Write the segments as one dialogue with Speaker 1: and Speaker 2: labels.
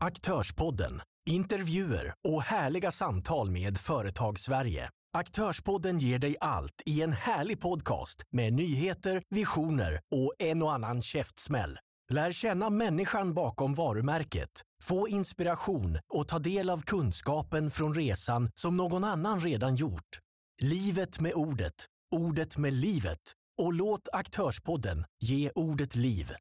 Speaker 1: Aktörspodden, intervjuer och härliga samtal med Företagssverige. Aktörspodden ger dig allt i en härlig podcast med nyheter, visioner och en och annan käftsmäll. Lär känna människan bakom varumärket, få inspiration och ta del av kunskapen från resan som någon annan redan gjort. Livet med ordet, ordet med livet och låt Aktörspodden ge ordet liv.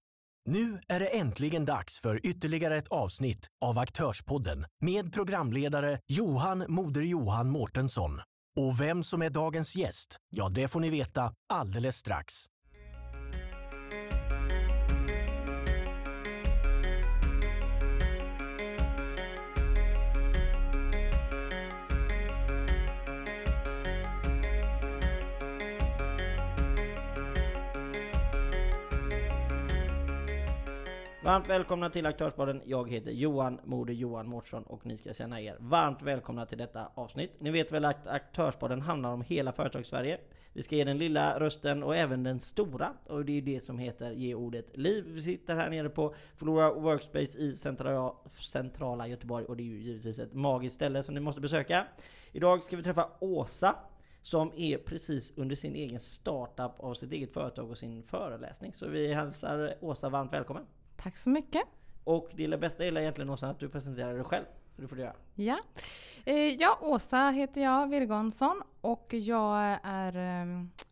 Speaker 1: Nu är det äntligen dags för ytterligare ett avsnitt av Aktörspodden med programledare Johan Moder Johan Mårtensson. Och vem som är dagens gäst, ja det får ni veta alldeles strax.
Speaker 2: Varmt välkomna till Aktörsbaden. Jag heter Johan Moder Johan Mårtsson och ni ska känna er varmt välkomna till detta avsnitt. Ni vet väl att Aktörsbaden handlar om hela Företagssverige. Vi ska ge den lilla rösten och även den stora och det är det som heter Ge ordet liv. Vi sitter här nere på Flora Workspace i centrala Göteborg och det är ju givetvis ett magiskt ställe som ni måste besöka. Idag ska vi träffa Åsa som är precis under sin egen startup av sitt eget företag och sin föreläsning. Så vi hälsar Åsa varmt välkommen.
Speaker 3: Tack så mycket.
Speaker 2: Och det bästa är egentligen Åsa att du presenterar dig själv. Så det får du göra.
Speaker 3: Ja, eh, ja Åsa heter jag, Virgonsson. Och jag är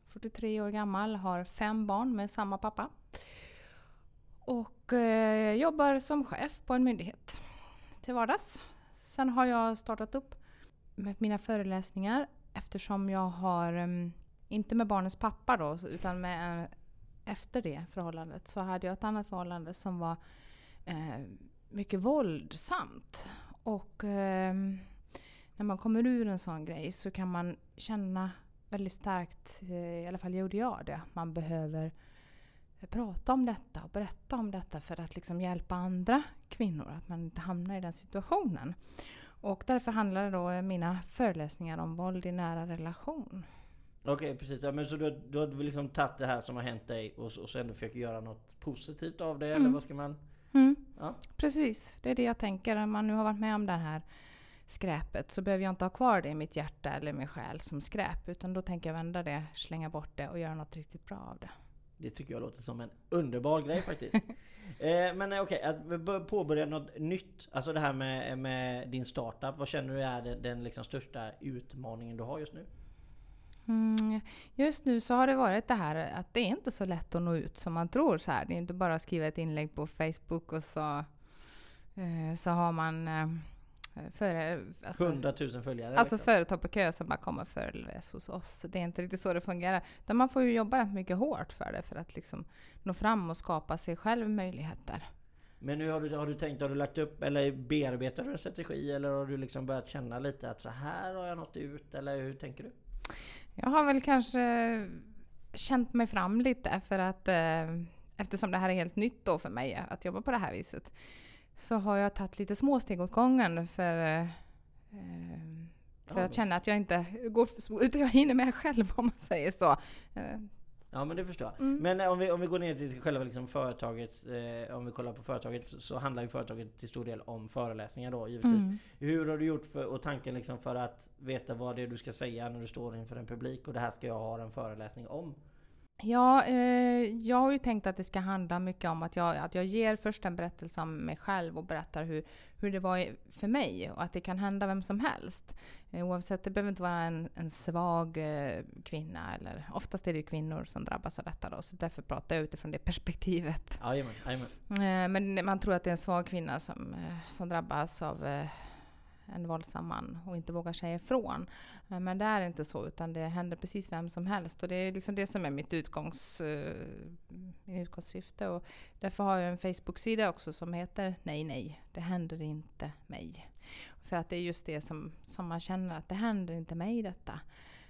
Speaker 3: 43 år gammal, har fem barn med samma pappa. Och eh, jobbar som chef på en myndighet till vardags. Sen har jag startat upp med mina föreläsningar eftersom jag har, inte med barnens pappa då, utan med efter det förhållandet så hade jag ett annat förhållande som var eh, mycket våldsamt. Och eh, när man kommer ur en sån grej så kan man känna väldigt starkt, eh, i alla fall gjorde jag det, man behöver prata om detta och berätta om detta för att liksom hjälpa andra kvinnor, att man inte hamnar i den situationen. Och därför handlar då mina föreläsningar om våld i nära relation.
Speaker 2: Okej okay, precis, ja, men så du, du har liksom tagit det här som har hänt dig och, och så ändå försöker göra något positivt av det, mm. eller vad ska man...
Speaker 3: Mm. Ja. Precis, det är det jag tänker. Om man nu har varit med om det här skräpet så behöver jag inte ha kvar det i mitt hjärta eller min själ som skräp. Utan då tänker jag vända det, slänga bort det och göra något riktigt bra av det.
Speaker 2: Det tycker jag låter som en underbar grej faktiskt. eh, men eh, okej, okay, att påbörja något nytt. Alltså det här med, med din startup. Vad känner du är den, den liksom största utmaningen du har just nu?
Speaker 3: Mm, just nu så har det varit det här att det är inte så lätt att nå ut som man tror. Så här. Det är inte bara att skriva ett inlägg på Facebook och så, eh, så har man eh,
Speaker 2: för, alltså, 100 000 följare?
Speaker 3: Alltså liksom. företag på kö som bara kommer föreläs hos oss. Det är inte riktigt så det fungerar. Utan man får ju jobba mycket hårt för det för att liksom nå fram och skapa sig själv möjligheter.
Speaker 2: Men nu har du, har du tänkt, har du lagt upp eller bearbetar du en strategi eller har du liksom börjat känna lite att så här har jag nått ut eller hur tänker du?
Speaker 3: Jag har väl kanske känt mig fram lite för att eh, eftersom det här är helt nytt då för mig att jobba på det här viset så har jag tagit lite små steg åt gången för, eh, för att känna att jag inte går utan jag hinner med själv om man säger så. Eh,
Speaker 2: Ja men det förstår jag. Mm. Men eh, om vi, om vi går ner till själva liksom företaget, eh, om vi kollar på företaget så handlar ju företaget till stor del om föreläsningar då givetvis. Mm. Hur har du gjort för, och tanken liksom för att veta vad det är du ska säga när du står inför en publik och det här ska jag ha en föreläsning om?
Speaker 3: Ja, eh, jag har ju tänkt att det ska handla mycket om att jag, att jag ger först en berättelse om mig själv och berättar hur, hur det var för mig och att det kan hända vem som helst. Eh, oavsett, det behöver inte vara en, en svag eh, kvinna eller oftast är det ju kvinnor som drabbas av detta då, så därför pratar jag utifrån det perspektivet.
Speaker 2: Ajamän, ajamän.
Speaker 3: Eh, men man tror att det är en svag kvinna som, eh, som drabbas av en våldsam man och inte vågar säga ifrån. Men det är inte så, utan det händer precis vem som helst. Och det är liksom det som är mitt utgångs, uh, utgångssyfte. Och därför har jag en Facebook-sida också som heter Nej, nej, det händer inte mig. För att det är just det som, som man känner, att det händer inte mig detta.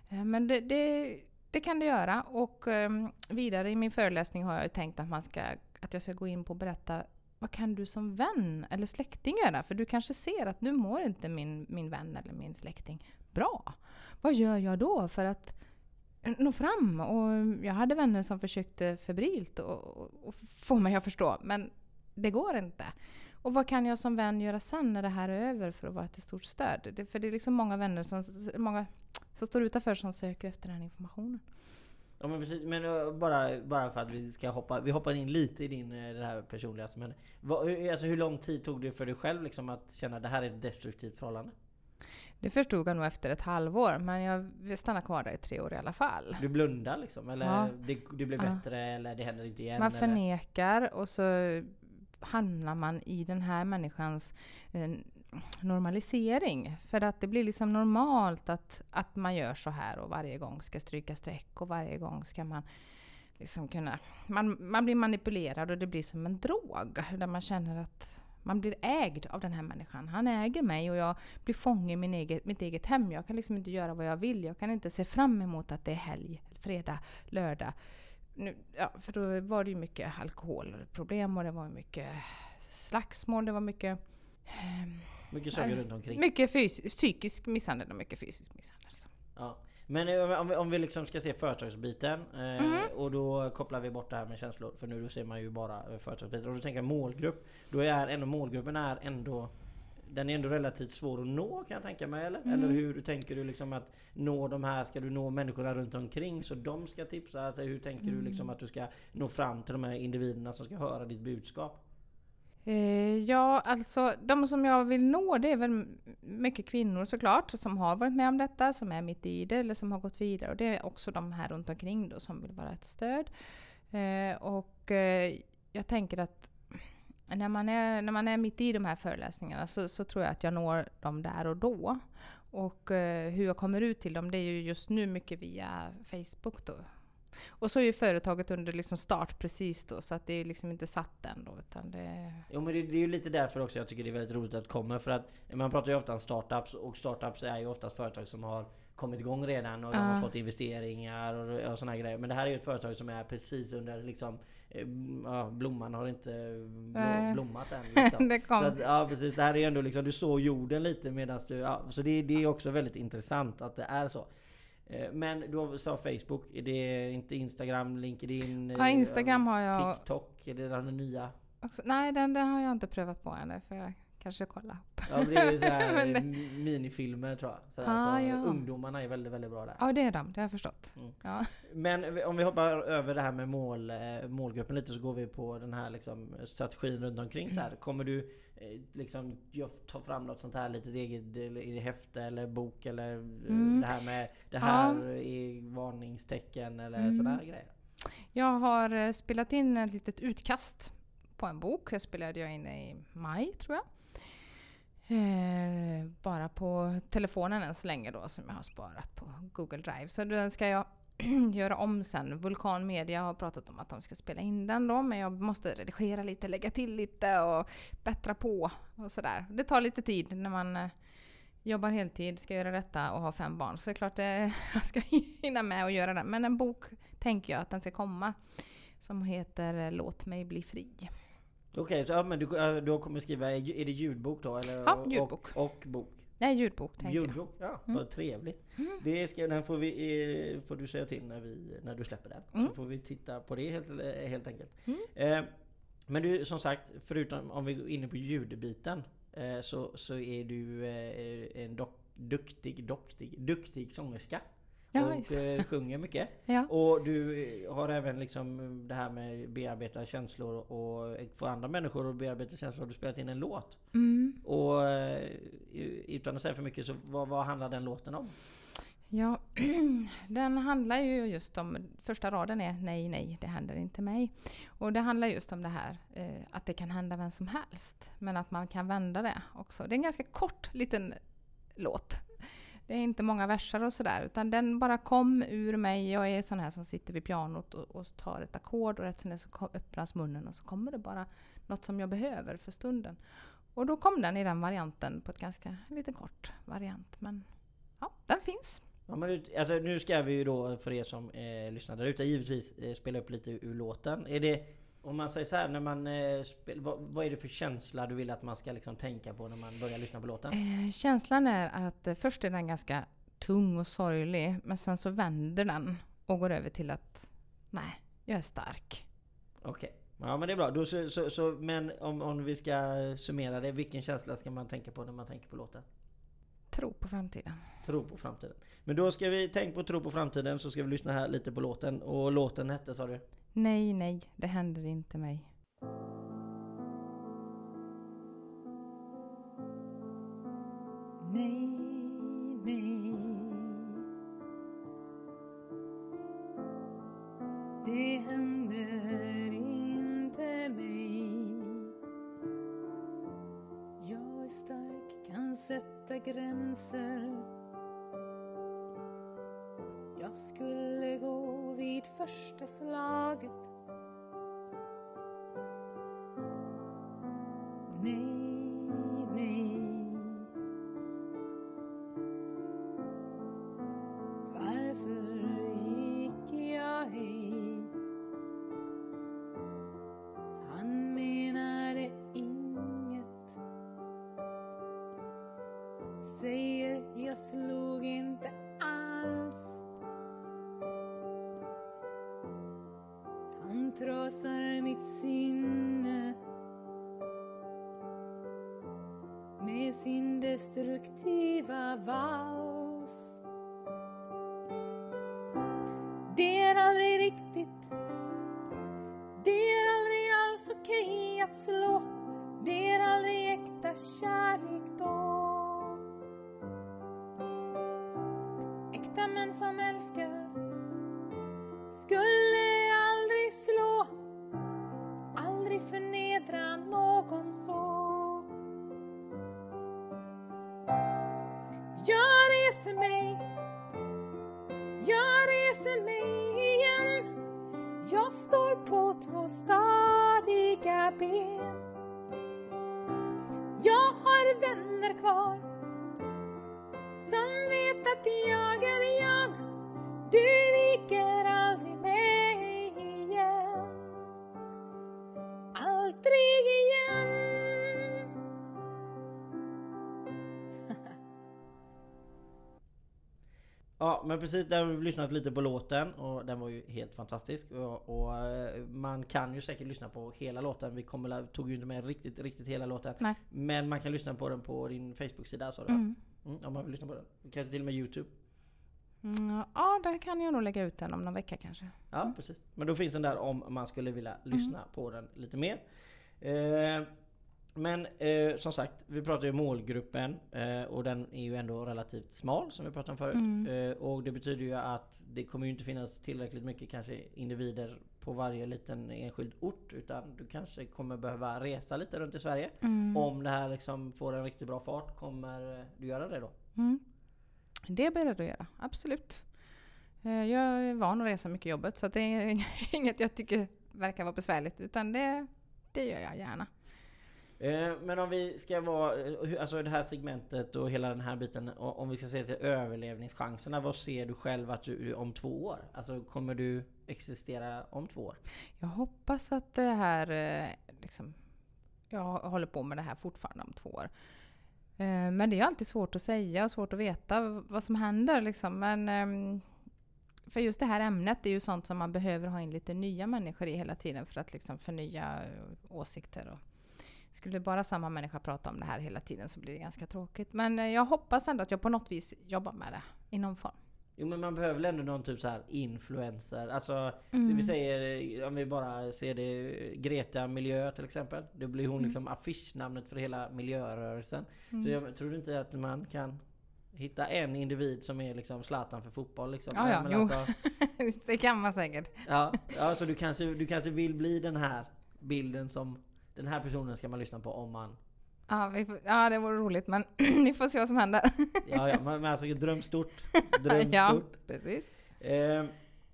Speaker 3: Eh, men det, det, det, kan det göra. Och ehm, vidare i min föreläsning har jag tänkt att, man ska, att jag ska gå in på och berätta vad kan du som vän eller släkting göra? För du kanske ser att nu mår inte min, min vän eller min släkting bra. Vad gör jag då för att eh, nå fram? Och ehm, jag hade vänner som försökte febrilt och, och få mig att förstå, men det går inte. Och vad kan jag som vän göra sen när det här är över för att vara till stort stöd? Det, för det är liksom många vänner som, många som står utanför som söker efter den informationen.
Speaker 2: Ja men precis, men uh, bara, bara för att vi ska hoppa, vi hoppar in lite i din, uh, det här personliga. Men vad, alltså hur lång tid tog det för dig själv liksom att känna att det här är ett destruktivt förhållande?
Speaker 3: Det förstod jag nog efter ett halvår, men jag stannade kvar där i tre år i alla fall.
Speaker 2: Du blundar liksom? Eller ja. det, det blev bättre ja. eller det händer inte igen?
Speaker 3: Man förnekar eller? och så hamnar man i den här människans eh, normalisering. För att det blir liksom normalt att, att man gör så här och varje gång ska stryka streck och varje gång ska man liksom kunna... Man, man blir manipulerad och det blir som en drog där man känner att man blir ägd av den här människan. Han äger mig och jag blir fånge i min eget, mitt eget hem. Jag kan liksom inte göra vad jag vill. Jag kan inte se fram emot att det är helg, fredag, lördag. Nu, ja, för då var det ju mycket alkoholproblem och det var mycket slagsmål. Det var mycket...
Speaker 2: Eh, mycket saker runt omkring.
Speaker 3: Mycket psykisk misshandel och mycket fysisk misshandel. Så.
Speaker 2: Ja. Men eh, om vi, om vi liksom ska se företagsbiten eh, mm. och då kopplar vi bort det här med känslor för nu då ser man ju bara eh, företagsbiten. Och då tänker jag målgrupp. Då är ändå målgruppen är ändå den är ändå relativt svår att nå kan jag tänka mig eller? Mm. Eller hur tänker du liksom att nå de här, ska du nå människorna runt omkring så de ska tipsa? Alltså hur tänker mm. du liksom att du ska nå fram till de här individerna som ska höra ditt budskap?
Speaker 3: Eh, ja, alltså de som jag vill nå det är väl mycket kvinnor såklart som har varit med om detta, som är mitt i det eller som har gått vidare. Och det är också de här runt omkring då som vill vara ett stöd. Eh, och eh, jag tänker att när man, är, när man är mitt i de här föreläsningarna så, så tror jag att jag når dem där och då. Och eh, hur jag kommer ut till dem det är ju just nu mycket via Facebook då. Och så är ju företaget under liksom start precis då, så att det är liksom inte satt än då. Utan det...
Speaker 2: Jo men det, det är ju lite därför också jag tycker det är väldigt roligt att det kommer. För att man pratar ju ofta om startups och startups är ju oftast företag som har kommit igång redan och de har fått investeringar och, och såna grejer. Men det här är ju ett företag som är precis under liksom eh, Ja, blomman har inte blom, blommat än. Liksom.
Speaker 3: det kom.
Speaker 2: Så att, ja precis, det här är ändå liksom, du såg jorden lite medan du... Ja, så det, det är också väldigt intressant att det är så. Eh, men du sa Facebook, är det inte Instagram, LinkedIn?
Speaker 3: Ja, Instagram har jag.
Speaker 2: TikTok, är det den nya?
Speaker 3: Också, nej, den, den har jag inte prövat på ännu. För jag kanske kolla upp.
Speaker 2: Ja, det är så det... minifilmer tror jag. Sådär, ah, så ja. Ungdomarna är väldigt, väldigt bra där.
Speaker 3: Ja, det är de. Det har jag förstått. Mm. Ja.
Speaker 2: Men om vi hoppar över det här med mål, eh, målgruppen lite så går vi på den här liksom, strategin runt omkring. Så här. Mm. Kommer du Eh, liksom ta fram något sånt här litet eget i häfte eller bok eller eh, mm. det här med det här ja. är varningstecken eller mm. sådana här grejer?
Speaker 3: Jag har spelat in ett litet utkast på en bok. Det spelade jag in i maj tror jag. Eh, bara på telefonen än så länge då som jag har sparat på Google Drive. Så den ska jag göra om sen. Vulkan Media har pratat om att de ska spela in den då, men jag måste redigera lite, lägga till lite och bättra på och sådär. Det tar lite tid när man eh, jobbar heltid, ska göra detta och har fem barn. Så det är klart att eh, jag ska hinna med att göra det. Men en bok tänker jag att den ska komma som heter eh, Låt mig bli fri.
Speaker 2: Okej, okay, så ja, men du, du kommer skriva, är det ljudbok då? Eller,
Speaker 3: ja, ljudbok.
Speaker 2: Och, och bok?
Speaker 3: Nej, ljudbok tänkte
Speaker 2: ljudbok, jag. ja. Mm. Vad trevligt. Mm. Det ska, den får, vi, eh, får du säga till när, vi, när du släpper den. Mm. Så får vi titta på det helt, eh, helt enkelt. Mm. Eh, men du, som sagt, förutom om vi går in på ljudbiten eh, så, så är du eh, en dok, duktig, duktig, duktig sångerska. Ja, och eh, sjunger mycket. ja. Och du har även liksom det här med bearbeta känslor och få andra människor att bearbeta känslor. Har du spelat in en låt? Mm. Och eh, utan att säga för mycket, så vad, vad handlar den låten om?
Speaker 3: Ja, den handlar ju just om, första raden är nej, nej, det händer inte mig. Och det handlar just om det här eh, att det kan hända vem som helst, men att man kan vända det också. Det är en ganska kort liten låt. Det är inte många versar och sådär, utan den bara kom ur mig. Jag är sån här som sitter vid pianot och, och tar ett ackord och rätt som det så öppnas munnen och så kommer det bara något som jag behöver för stunden. Och då kom den i den varianten på ett ganska lite kort variant. Men ja, den finns.
Speaker 2: Ja, men, alltså, nu ska vi ju då för er som eh, lyssnar där ute givetvis eh, spela upp lite ur låten. Är det, om man säger så här, när man, eh, spel, vad, vad, är det för känsla du vill att man ska liksom tänka på när man börjar lyssna på låten?
Speaker 3: Eh, känslan är att eh, först är den ganska tung och sorglig, men sen så vänder den och går över till att nej, jag är stark.
Speaker 2: Okej. Okay. Ja men det är bra. Då, så, så, så, men om, om vi ska summera det, vilken känsla ska man tänka på när man tänker på låten?
Speaker 3: Tro på framtiden.
Speaker 2: Tro på framtiden. Men då ska vi tänka på tro på framtiden så ska vi lyssna här lite på låten. Och låten hette sa du?
Speaker 3: Nej, nej, det händer inte mig.
Speaker 4: Nej, nej. Det händer inte mig. Jag är stark, kan sätta gränser. Jag skulle gå vid första slaget. Nej, nej kärlek då. Äkta män som älskar skulle aldrig slå Aldrig förnedra någon så. Jag reser mig jag reser mig igen. Jag står på två stadiga ben har vänner kvar Som vet att jag
Speaker 2: Ja men precis, där har vi lyssnat lite på låten och den var ju helt fantastisk. Och, och eh, man kan ju säkert lyssna på hela låten. Vi kommer, tog ju inte med riktigt, riktigt hela låten.
Speaker 3: Nej.
Speaker 2: Men man kan lyssna på den på din Facebook-sida sa du?
Speaker 3: Mm.
Speaker 2: Mm, om man vill lyssna på den. Kanske till och med Youtube.
Speaker 3: Mm, ja, där kan jag nog lägga ut den om någon vecka kanske.
Speaker 2: Ja precis. Men då finns den där om man skulle vilja lyssna på den lite mer. Eh, men eh, som sagt, vi pratar ju målgruppen eh, och den är ju ändå relativt smal som vi pratade om förut.
Speaker 3: Mm.
Speaker 2: Eh, och det betyder ju att det kommer ju inte finnas tillräckligt mycket kanske individer på varje liten enskild ort utan du kanske kommer behöva resa lite runt i Sverige.
Speaker 3: Mm.
Speaker 2: Om det här liksom får en riktigt bra fart, kommer du göra det då?
Speaker 3: Mm. Det är beredd att göra, absolut. Eh, Jag är van att resa mycket i jobbet så det är inget jag tycker verkar vara besvärligt utan det, det gör jag gärna.
Speaker 2: Eh, men om vi ska vara, eh, alltså det här segmentet och hela den här biten, om vi ska se till överlevningschanserna, vad ser du själv att du om två år? Alltså kommer du existera om två år?
Speaker 3: Jag hoppas att det här, eh, liksom, jag håller på med det här fortfarande om två år. Men det är alltid svårt att säga och svårt att veta vad som händer. Liksom. Men, ehm, för just det här ämnet är ju sånt som man behöver ha in lite nya människor i hela tiden för att liksom förnya åsikter. Och skulle bara samma människa prata om det här hela tiden så blir det ganska tråkigt. Men eh, jag hoppas ändå att jag på något vis jobbar med det i någon form.
Speaker 2: Jo men man behöver väl ändå någon typ så här influencer, alltså så
Speaker 3: Mm.
Speaker 2: vi säger eh, om vi bara ser det Greta Miljö till exempel. Då blir hon
Speaker 3: Mm.
Speaker 2: liksom affischnamnet för hela miljörörelsen. Så
Speaker 3: Mm.
Speaker 2: jag tror inte att man kan hitta en individ som är liksom Zlatan för fotboll liksom.
Speaker 3: Ja, ja,
Speaker 2: men
Speaker 3: jo.
Speaker 2: alltså,
Speaker 3: det kan man säkert.
Speaker 2: Ja, ja så du kanske, du kanske vill bli den här bilden som Den här personen ska man lyssna på om man
Speaker 3: Ja, vi får, ja det vore roligt men vi får se vad som händer.
Speaker 2: Ja, ja men men alltså dröm stort Dröm
Speaker 3: ja,
Speaker 2: stort
Speaker 3: precis.
Speaker 2: eh,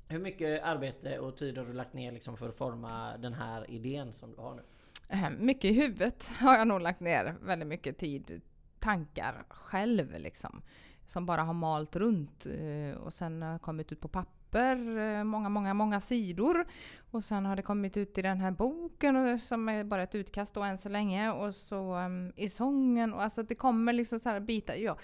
Speaker 2: Hur mycket arbete och tid har du lagt ner liksom för att forma den här idén som du har nu?
Speaker 3: Eh, Mycket i huvudet har jag nog lagt ner väldigt mycket tid, tankar själv liksom. Som bara har malt runt eh, och sen kommit ut på papper, eh, många, många, många sidor. Och sen har det kommit ut i den här boken som är bara ett utkast då än så länge. Och så em, i sången och alltså det kommer liksom så här bitar. Ja,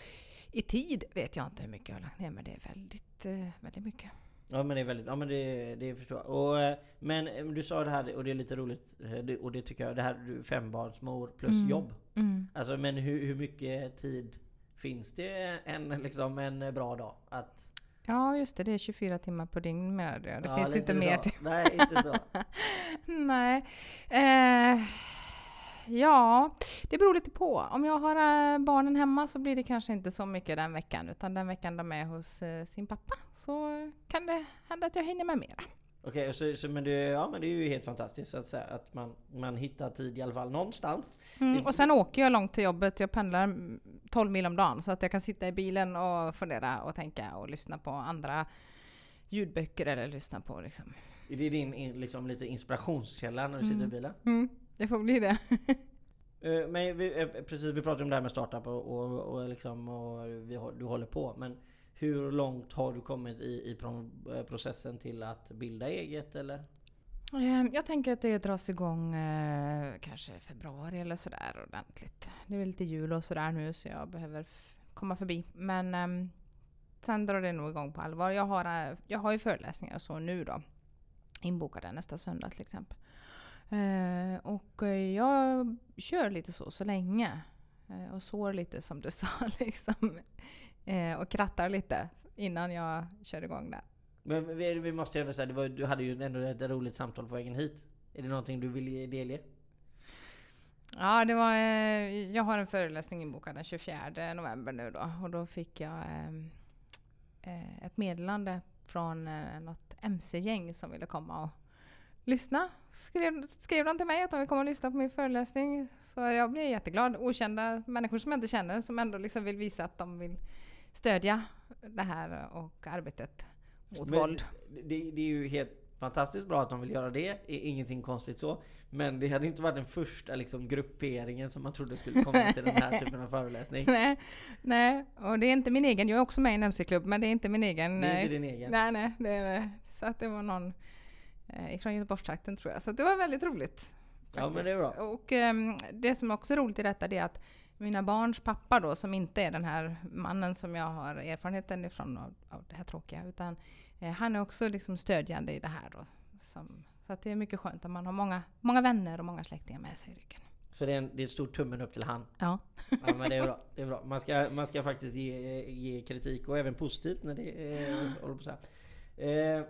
Speaker 3: I tid vet jag inte hur mycket jag har lagt ner men det är väldigt, eh, väldigt mycket.
Speaker 2: Ja men det är väldigt, ja men det, det förstår jag. Och, eh, men eh, du sa det här, och det är lite roligt, och det tycker jag, det här fembarnsmor plus
Speaker 3: Mm.
Speaker 2: jobb.
Speaker 3: Mm.
Speaker 2: Alltså men hur, hur mycket tid finns det en, liksom, en bra dag? Att,
Speaker 3: Ja, just det. Det är 24 timmar på dygn med det. Det
Speaker 2: Ja,
Speaker 3: finns inte mer till.
Speaker 2: Nej, inte så.
Speaker 3: Nej. Eh, ja, det beror lite på. Om jag har eh, barnen hemma så blir det kanske inte så mycket den veckan. Utan den veckan de är hos eh, sin pappa så kan det hända att jag hinner med mera.
Speaker 2: Okej, så, så, men, det, ja, men det är ju helt fantastiskt så att säga. Att man, man hittar tid i alla fall någonstans.
Speaker 3: Mm, och sen åker jag långt till jobbet. Jag pendlar mm, 12 mil om dagen så att jag kan sitta i bilen och fundera och tänka och lyssna på andra ljudböcker eller lyssna på liksom.
Speaker 2: Är det din in, liksom, lite inspirationskälla när du sitter i bilen?
Speaker 3: Mm, det får bli det.
Speaker 2: Eh, Men vi, eh, precis, vi pratade om det här med startup och, och, och, liksom, och vi, du håller på. Men hur långt har du kommit i, i eh, processen till att bilda eget eller?
Speaker 3: Ehm, jag tänker att det dras igång eh, kanske i februari eller sådär ordentligt. Det är lite jul och sådär nu så jag behöver komma förbi. Men ehm, sen drar det nog igång på allvar. Jag har, eh, jag har ju föreläsningar och så nu då. Inbokade nästa söndag till exempel. Eh, och eh, jag kör lite så, så länge. Och sår lite som du sa liksom. Eh, och krattar lite innan jag kör igång där.
Speaker 2: Men vi, måste ju ändå säga, det var, du hade ju ändå ett roligt samtal på vägen hit. Är det någonting du vill ge- delge?
Speaker 3: Ja, det var, eh, jag har en föreläsning inbokad den 24 november nu då och då fick jag eh, eh, ett meddelande från eh, något MC-gäng som ville komma och lyssna. Skrev, skrev de till mig att de vill komma och lyssna på min föreläsning så jag blev jätteglad. Okända människor som jag inte känner som ändå liksom vill visa att de vill stödja det här och arbetet mot
Speaker 2: Men
Speaker 3: våld.
Speaker 2: Det, det är ju helt fantastiskt bra att de vill göra det, är ingenting konstigt så. Men det hade inte varit den första liksom, grupperingen som man trodde skulle komma till den här typen av föreläsning.
Speaker 3: nej, nej, och det är inte min egen. Jag är också med i en MC-klubb men det är inte min egen.
Speaker 2: Det är inte din egen.
Speaker 3: Nej, nej. Det så att det var någon eh, ifrån Göteborgstrakten tror jag. Så det var väldigt roligt.
Speaker 2: Ja men det är bra.
Speaker 3: Och ehm, det som också är roligt i detta det är att mina barns pappa då, som inte är den här mannen som jag har erfarenheten ifrån av, av det här tråkiga, utan eh, han är också liksom stödjande i det här då. Som, så att det är mycket skönt att man har många, många vänner och många släktingar med sig i ryggen.
Speaker 2: Så det är, en, det är ett stort tummen upp till han.
Speaker 3: Ja.
Speaker 2: Ja men det är bra. Det är bra. Man, ska, man ska faktiskt ge, ge kritik och även positivt när det eh, håller på så här. Eh,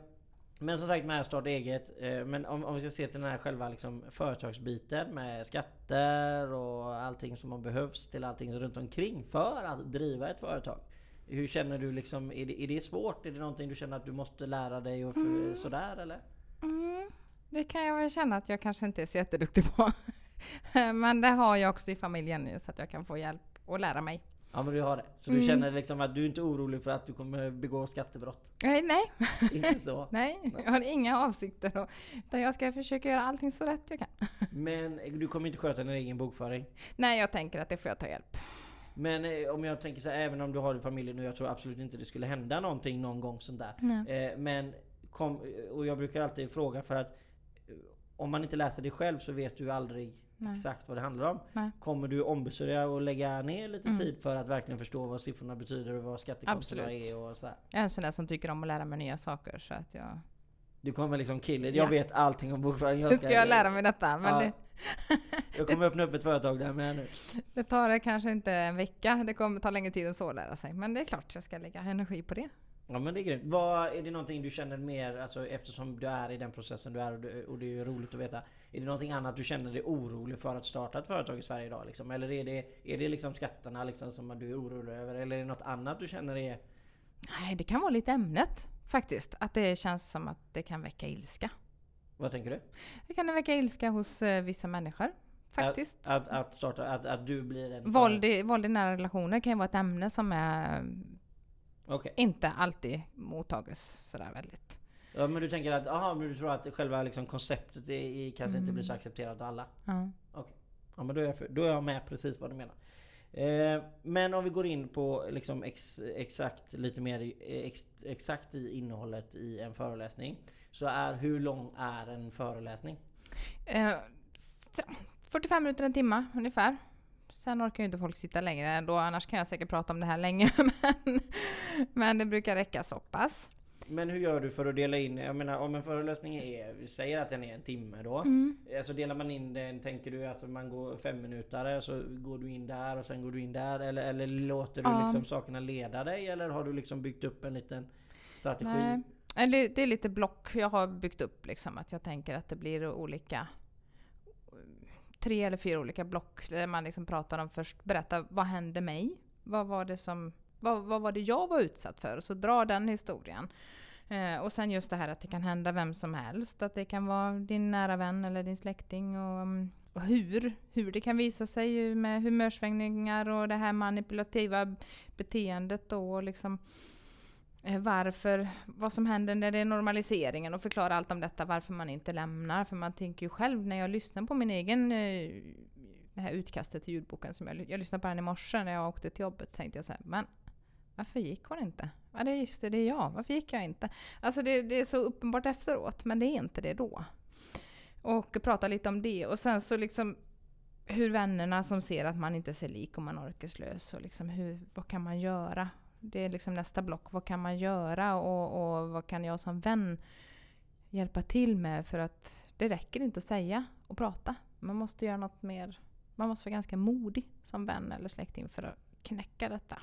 Speaker 2: men som sagt med starta eget. Eh, men om, om vi ska se till den här själva liksom, företagsbiten med skatter och allting som man behövs till allting runt omkring för att driva ett företag. Hur känner du liksom, är det, är det svårt? Är det någonting du känner att du måste lära dig och för, sådär eller?
Speaker 3: Mm, det kan jag väl känna att jag kanske inte är så jätteduktig på. Men det har jag också i familjen nu så att jag kan få hjälp och lära mig.
Speaker 2: Ja men du har det. Så du
Speaker 3: Mm.
Speaker 2: känner liksom att du är inte orolig för att du kommer begå skattebrott?
Speaker 3: Nej, nej,
Speaker 2: inte så?
Speaker 3: nej. jag har inga avsikter. Då, utan jag ska försöka göra allting så rätt jag kan.
Speaker 2: Men du kommer inte sköta din egen bokföring?
Speaker 3: Nej, jag tänker att det får jag ta hjälp.
Speaker 2: Men eh, om jag tänker så här, även om du har det i familjen och jag tror absolut inte det skulle hända någonting någon gång sånt där. Eh, men kom, och jag brukar alltid fråga för att eh, om man inte läser det själv så vet du aldrig
Speaker 3: Nej.
Speaker 2: exakt vad det handlar om.
Speaker 3: Nej.
Speaker 2: Kommer du ombesörja och lägga ner lite
Speaker 3: Mm.
Speaker 2: tid för att verkligen förstå vad siffrorna betyder och vad skattekontona är och så här.
Speaker 3: Jag är en sån där som tycker om att lära mig nya saker så att jag...
Speaker 2: Du kommer liksom kill it.
Speaker 3: Ja.
Speaker 2: Jag vet allting om bokföring.
Speaker 3: Nu ska jag lära mig detta men
Speaker 2: Ja.
Speaker 3: det,
Speaker 2: Jag kommer öppna upp ett företag där med nu.
Speaker 3: det tar kanske inte en vecka. Det kommer ta längre tid än så att lära sig. Men det är klart jag ska lägga energi på det.
Speaker 2: Ja men det är grymt. Vad, är det någonting du känner mer, alltså eftersom du är i den processen du är och, du, och det är ju roligt att veta. Är det någonting annat du känner dig orolig för att starta ett företag i Sverige idag liksom? Eller är det, är det liksom skatterna liksom som du är orolig över? Eller är det något annat du känner är...
Speaker 3: Nej, det kan vara lite ämnet faktiskt. Att det känns som att det kan väcka ilska.
Speaker 2: Vad tänker du?
Speaker 3: Det kan väcka ilska hos eh, vissa människor. Faktiskt.
Speaker 2: Att, att starta, att, att du blir en...
Speaker 3: Våld i, våld i nära relationer kan ju vara ett ämne som är
Speaker 2: Okej.
Speaker 3: inte alltid mottages sådär väldigt.
Speaker 2: Ja men du tänker att, aha, men du tror att själva liksom konceptet är, är, kanske inte blir så
Speaker 3: Mm.
Speaker 2: accepterat av alla?
Speaker 3: Ja.
Speaker 2: Ja men då är jag, då är jag med precis vad du menar. Eh, men om vi går in på liksom ex, exakt lite mer i- ex, exakt i innehållet i en föreläsning. Så är hur lång är en föreläsning?
Speaker 3: Eh, så, 45 minuter, en timme ungefär. Sen orkar ju inte folk sitta längre då, annars kan jag säkert prata om det här länge. Men, men det brukar räcka så pass.
Speaker 2: Men hur gör du för att dela in, jag menar om en föreläsning är, vi säger att den är en timme då.
Speaker 3: Mm.
Speaker 2: Alltså delar man in den, tänker du alltså man går fem minuter så går du in där och sen går du in där eller, eller låter du
Speaker 3: Ja.
Speaker 2: liksom sakerna leda dig eller har du liksom byggt upp en liten strategi?
Speaker 3: Nej. Eller det är lite block jag har byggt upp liksom. Att jag tänker att det blir olika tre eller fyra olika block där man liksom pratar om först, berätta vad hände mig? Vad var det som, vad, vad var det jag var utsatt för? Och så dra den historien. Eh, och sen just det här att det kan hända vem som helst. Att det kan vara din nära vän eller din släkting. Och, mm, och hur, hur det kan visa sig med humörsvängningar och det här manipulativa beteendet då. Och liksom, Eh, varför, vad som händer när det är normaliseringen och förklara allt om detta, varför man inte lämnar. För man tänker ju själv när jag lyssnar på min egen eh, det här utkastet till ljudboken som jag, jag lyssnade på den i morse när jag åkte till jobbet. tänkte jag så här, men varför gick hon inte? Ja, det är just det, det är jag. Varför gick jag inte? Alltså det, det är så uppenbart efteråt, men det är inte det då. Och prata lite om det. Och sen så liksom hur vännerna som ser att man inte ser lik och man är orkeslös. Och liksom hur, vad kan man göra? Det är liksom nästa block. Vad kan man göra? Och, och vad kan jag som vän hjälpa till med? För att det räcker inte att säga och prata. Man måste göra något mer. Man måste vara ganska modig som vän eller släkting för att knäcka detta.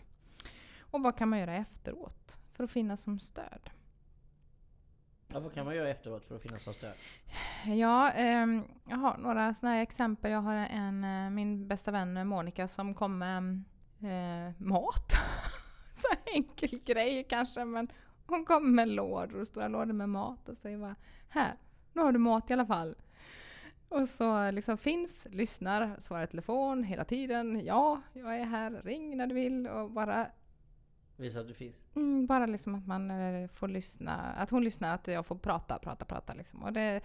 Speaker 3: Och vad kan man göra efteråt för att finnas som stöd?
Speaker 2: Ja, vad kan man göra efteråt för att finnas som stöd?
Speaker 3: Ja, ehm, jag har några sådana här exempel. Jag har en, eh, min bästa vän Monica som kom med eh, mat. Enkel grej kanske, men hon kom med lådor, stora lådor med mat och säger bara här, nu har du mat i alla fall. Och så liksom finns, lyssnar, svarar i telefon hela tiden. Ja, jag är här, ring när du vill och bara
Speaker 2: Visa att du finns.
Speaker 3: Mm, bara liksom att man eh, får lyssna, att hon lyssnar, att jag får prata, prata, prata liksom. Och det,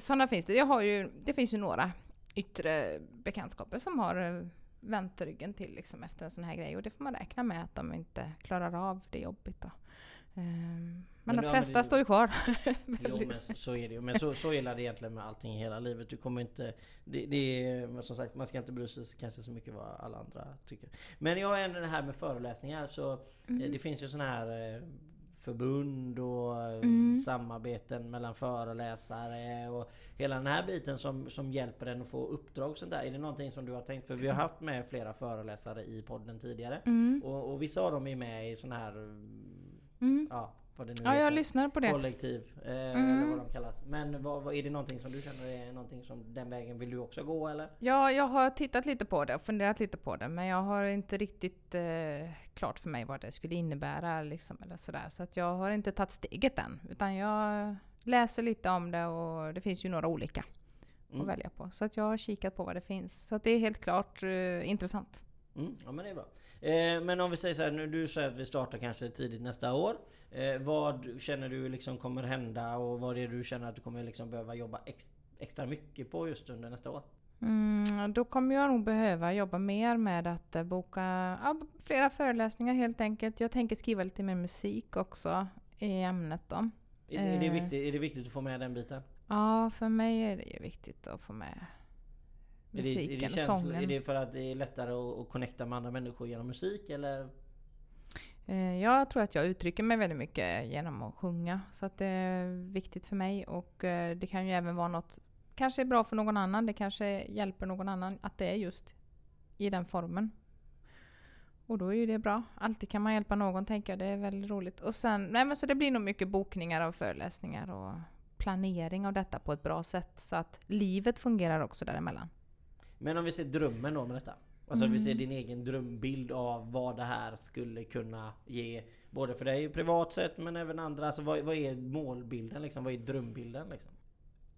Speaker 3: sådana finns det. Jag har ju, det finns ju några yttre bekantskaper som har eh, vänt ryggen till liksom efter en sån här grej. Och det får man räkna med att de inte klarar av det jobbigt då. Ehm, Men,
Speaker 2: Men
Speaker 3: de
Speaker 2: men
Speaker 3: flesta
Speaker 2: det-
Speaker 3: står ju kvar.
Speaker 2: Jo men så, så är det ju. Men så, så är det egentligen med allting i hela livet. Du kommer inte... Det, det är, men som sagt, man ska inte bry sig kanske så mycket vad alla andra tycker. Men jag är ändå det här med föreläsningar så
Speaker 3: Mm.
Speaker 2: eh, det finns ju sådana här eh, förbund och eh,
Speaker 3: Mm.
Speaker 2: samarbeten mellan föreläsare och hela den här biten som, som hjälper en att få uppdrag och sånt där. Är det någonting som du har tänkt? För vi har haft med flera föreläsare i podden tidigare.
Speaker 3: Mm.
Speaker 2: Och, och vissa av dem är med i sån här...
Speaker 3: Mm.
Speaker 2: Ja, vad det nu
Speaker 3: Ja, jag
Speaker 2: heter
Speaker 3: lyssnade på det.
Speaker 2: kollektiv eh,
Speaker 3: Mm.
Speaker 2: eller vad de kallas. Men vad, vad, är det någonting som du känner är någonting som den vägen vill du också gå eller?
Speaker 3: Ja, jag har tittat lite på det och funderat lite på det, men jag har inte riktigt eh, klart för mig vad det skulle innebära liksom, eller sådär. Så att jag har inte tagit steget än, utan jag läser lite om det och det finns ju några olika
Speaker 2: Mm.
Speaker 3: att välja på. Så att jag har kikat på vad det finns. Så att det är helt klart eh, intressant.
Speaker 2: Mm, ja men det är bra. Eh, men om vi säger så här, nu du säger att vi startar kanske tidigt nästa år. Eh, vad känner du liksom kommer hända och vad är det du känner att du kommer liksom behöva jobba ex, extra mycket på just under nästa år?
Speaker 3: Mm, då kommer jag nog behöva jobba mer med att eh, boka ja, flera föreläsningar helt enkelt. Jag tänker skriva lite mer musik också i ämnet då.
Speaker 2: Är, är, det viktigt, är det viktigt att få med den biten?
Speaker 3: Ja, för mig är det ju viktigt att få med
Speaker 2: Är det, är,
Speaker 3: musiken
Speaker 2: det känsla,
Speaker 3: sången.
Speaker 2: är det för att det är lättare att, att connecta med andra människor genom musik eller?
Speaker 3: Eh, Jag tror att jag uttrycker mig väldigt mycket genom att sjunga. Så att det är viktigt för mig. Och eh, det kan ju även vara något, kanske är bra för någon annan. Det kanske hjälper någon annan att det är just i den formen. Och då är ju det bra. Alltid kan man hjälpa någon tänker jag. Det är väldigt roligt. Och sen, nej men så det blir nog mycket bokningar av föreläsningar och planering av detta på ett bra sätt. Så att livet fungerar också däremellan.
Speaker 2: Men om vi ser drömmen då med detta. Alltså vi
Speaker 3: Mm.
Speaker 2: ser din egen drömbild av vad det här skulle kunna ge. Både för dig privat sett men även andra. Alltså vad, vad är målbilden liksom? Vad är drömbilden liksom?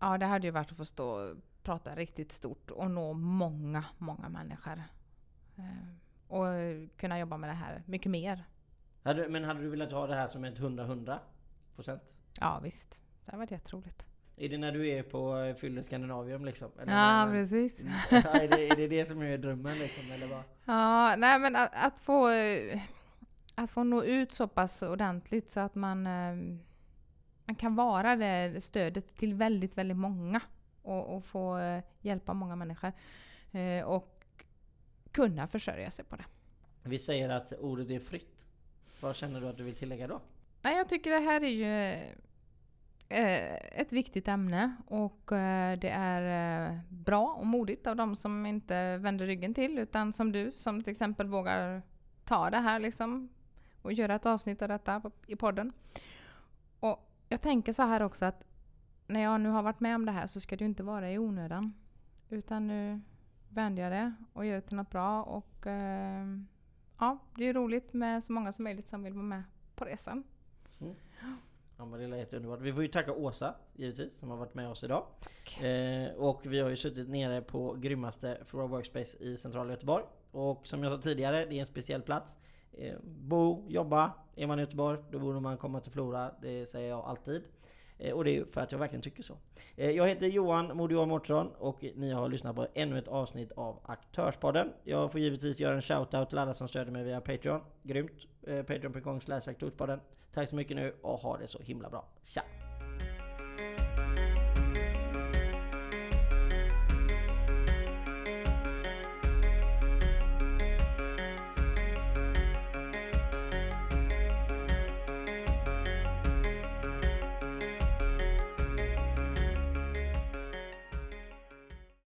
Speaker 3: Ja, det hade ju varit att få stå och prata riktigt stort och nå många, många människor. Eh, Och kunna jobba med det här mycket mer.
Speaker 2: Men hade du velat ha det här som ett 100-100 procent?
Speaker 3: Ja, visst. Det hade varit jätteroligt.
Speaker 2: Är det när du är på eh, Fylle Scandinavium liksom? Eller
Speaker 3: Ja,
Speaker 2: när-
Speaker 3: precis.
Speaker 2: är, det, är det det som är drömmen liksom? Eller vad?
Speaker 3: Ja, nej men att, att få eh, att få nå ut så pass ordentligt så att man, eh, man kan vara det stödet till väldigt, väldigt många och, och få hjälpa många människor. Och kunna försörja sig på det.
Speaker 2: Vi säger att ordet är fritt. Vad känner du att du vill tillägga då?
Speaker 3: Nej, jag tycker det här är ju Eh, ett viktigt ämne och eh, det är eh, bra och modigt av de som inte vänder ryggen till utan som du som till exempel vågar ta det här liksom och göra ett avsnitt av detta i podden. Och jag tänker så här också att när jag nu har varit med om det här så ska det ju inte vara i onödan. Utan nu vänder jag det och gör det till något bra och ja, det är roligt med så många som möjligt som vill vara med på resan. Mm.
Speaker 2: Ja men det lät underbart. Vi får ju tacka Åsa givetvis som har varit med oss idag. Eh, och vi har ju suttit nere på grymmaste Flora Workspace i centrala Göteborg. Och som jag sa tidigare, det är en speciell plats. Eh, bo, jobba. Är man i Göteborg, då borde man komma till Flora. Det säger jag alltid. Eh, och det är för att jag verkligen tycker så. Eh, jag heter Johan Johan Mårtsson och ni har lyssnat på ännu ett avsnitt av Aktörspodden. Jag får givetvis göra en shoutout till alla som stöder mig via Patreon. Grymt! Eh, Patreon.com slash Aktörspodden. Tack så mycket nu och ha det så himla bra. Tja!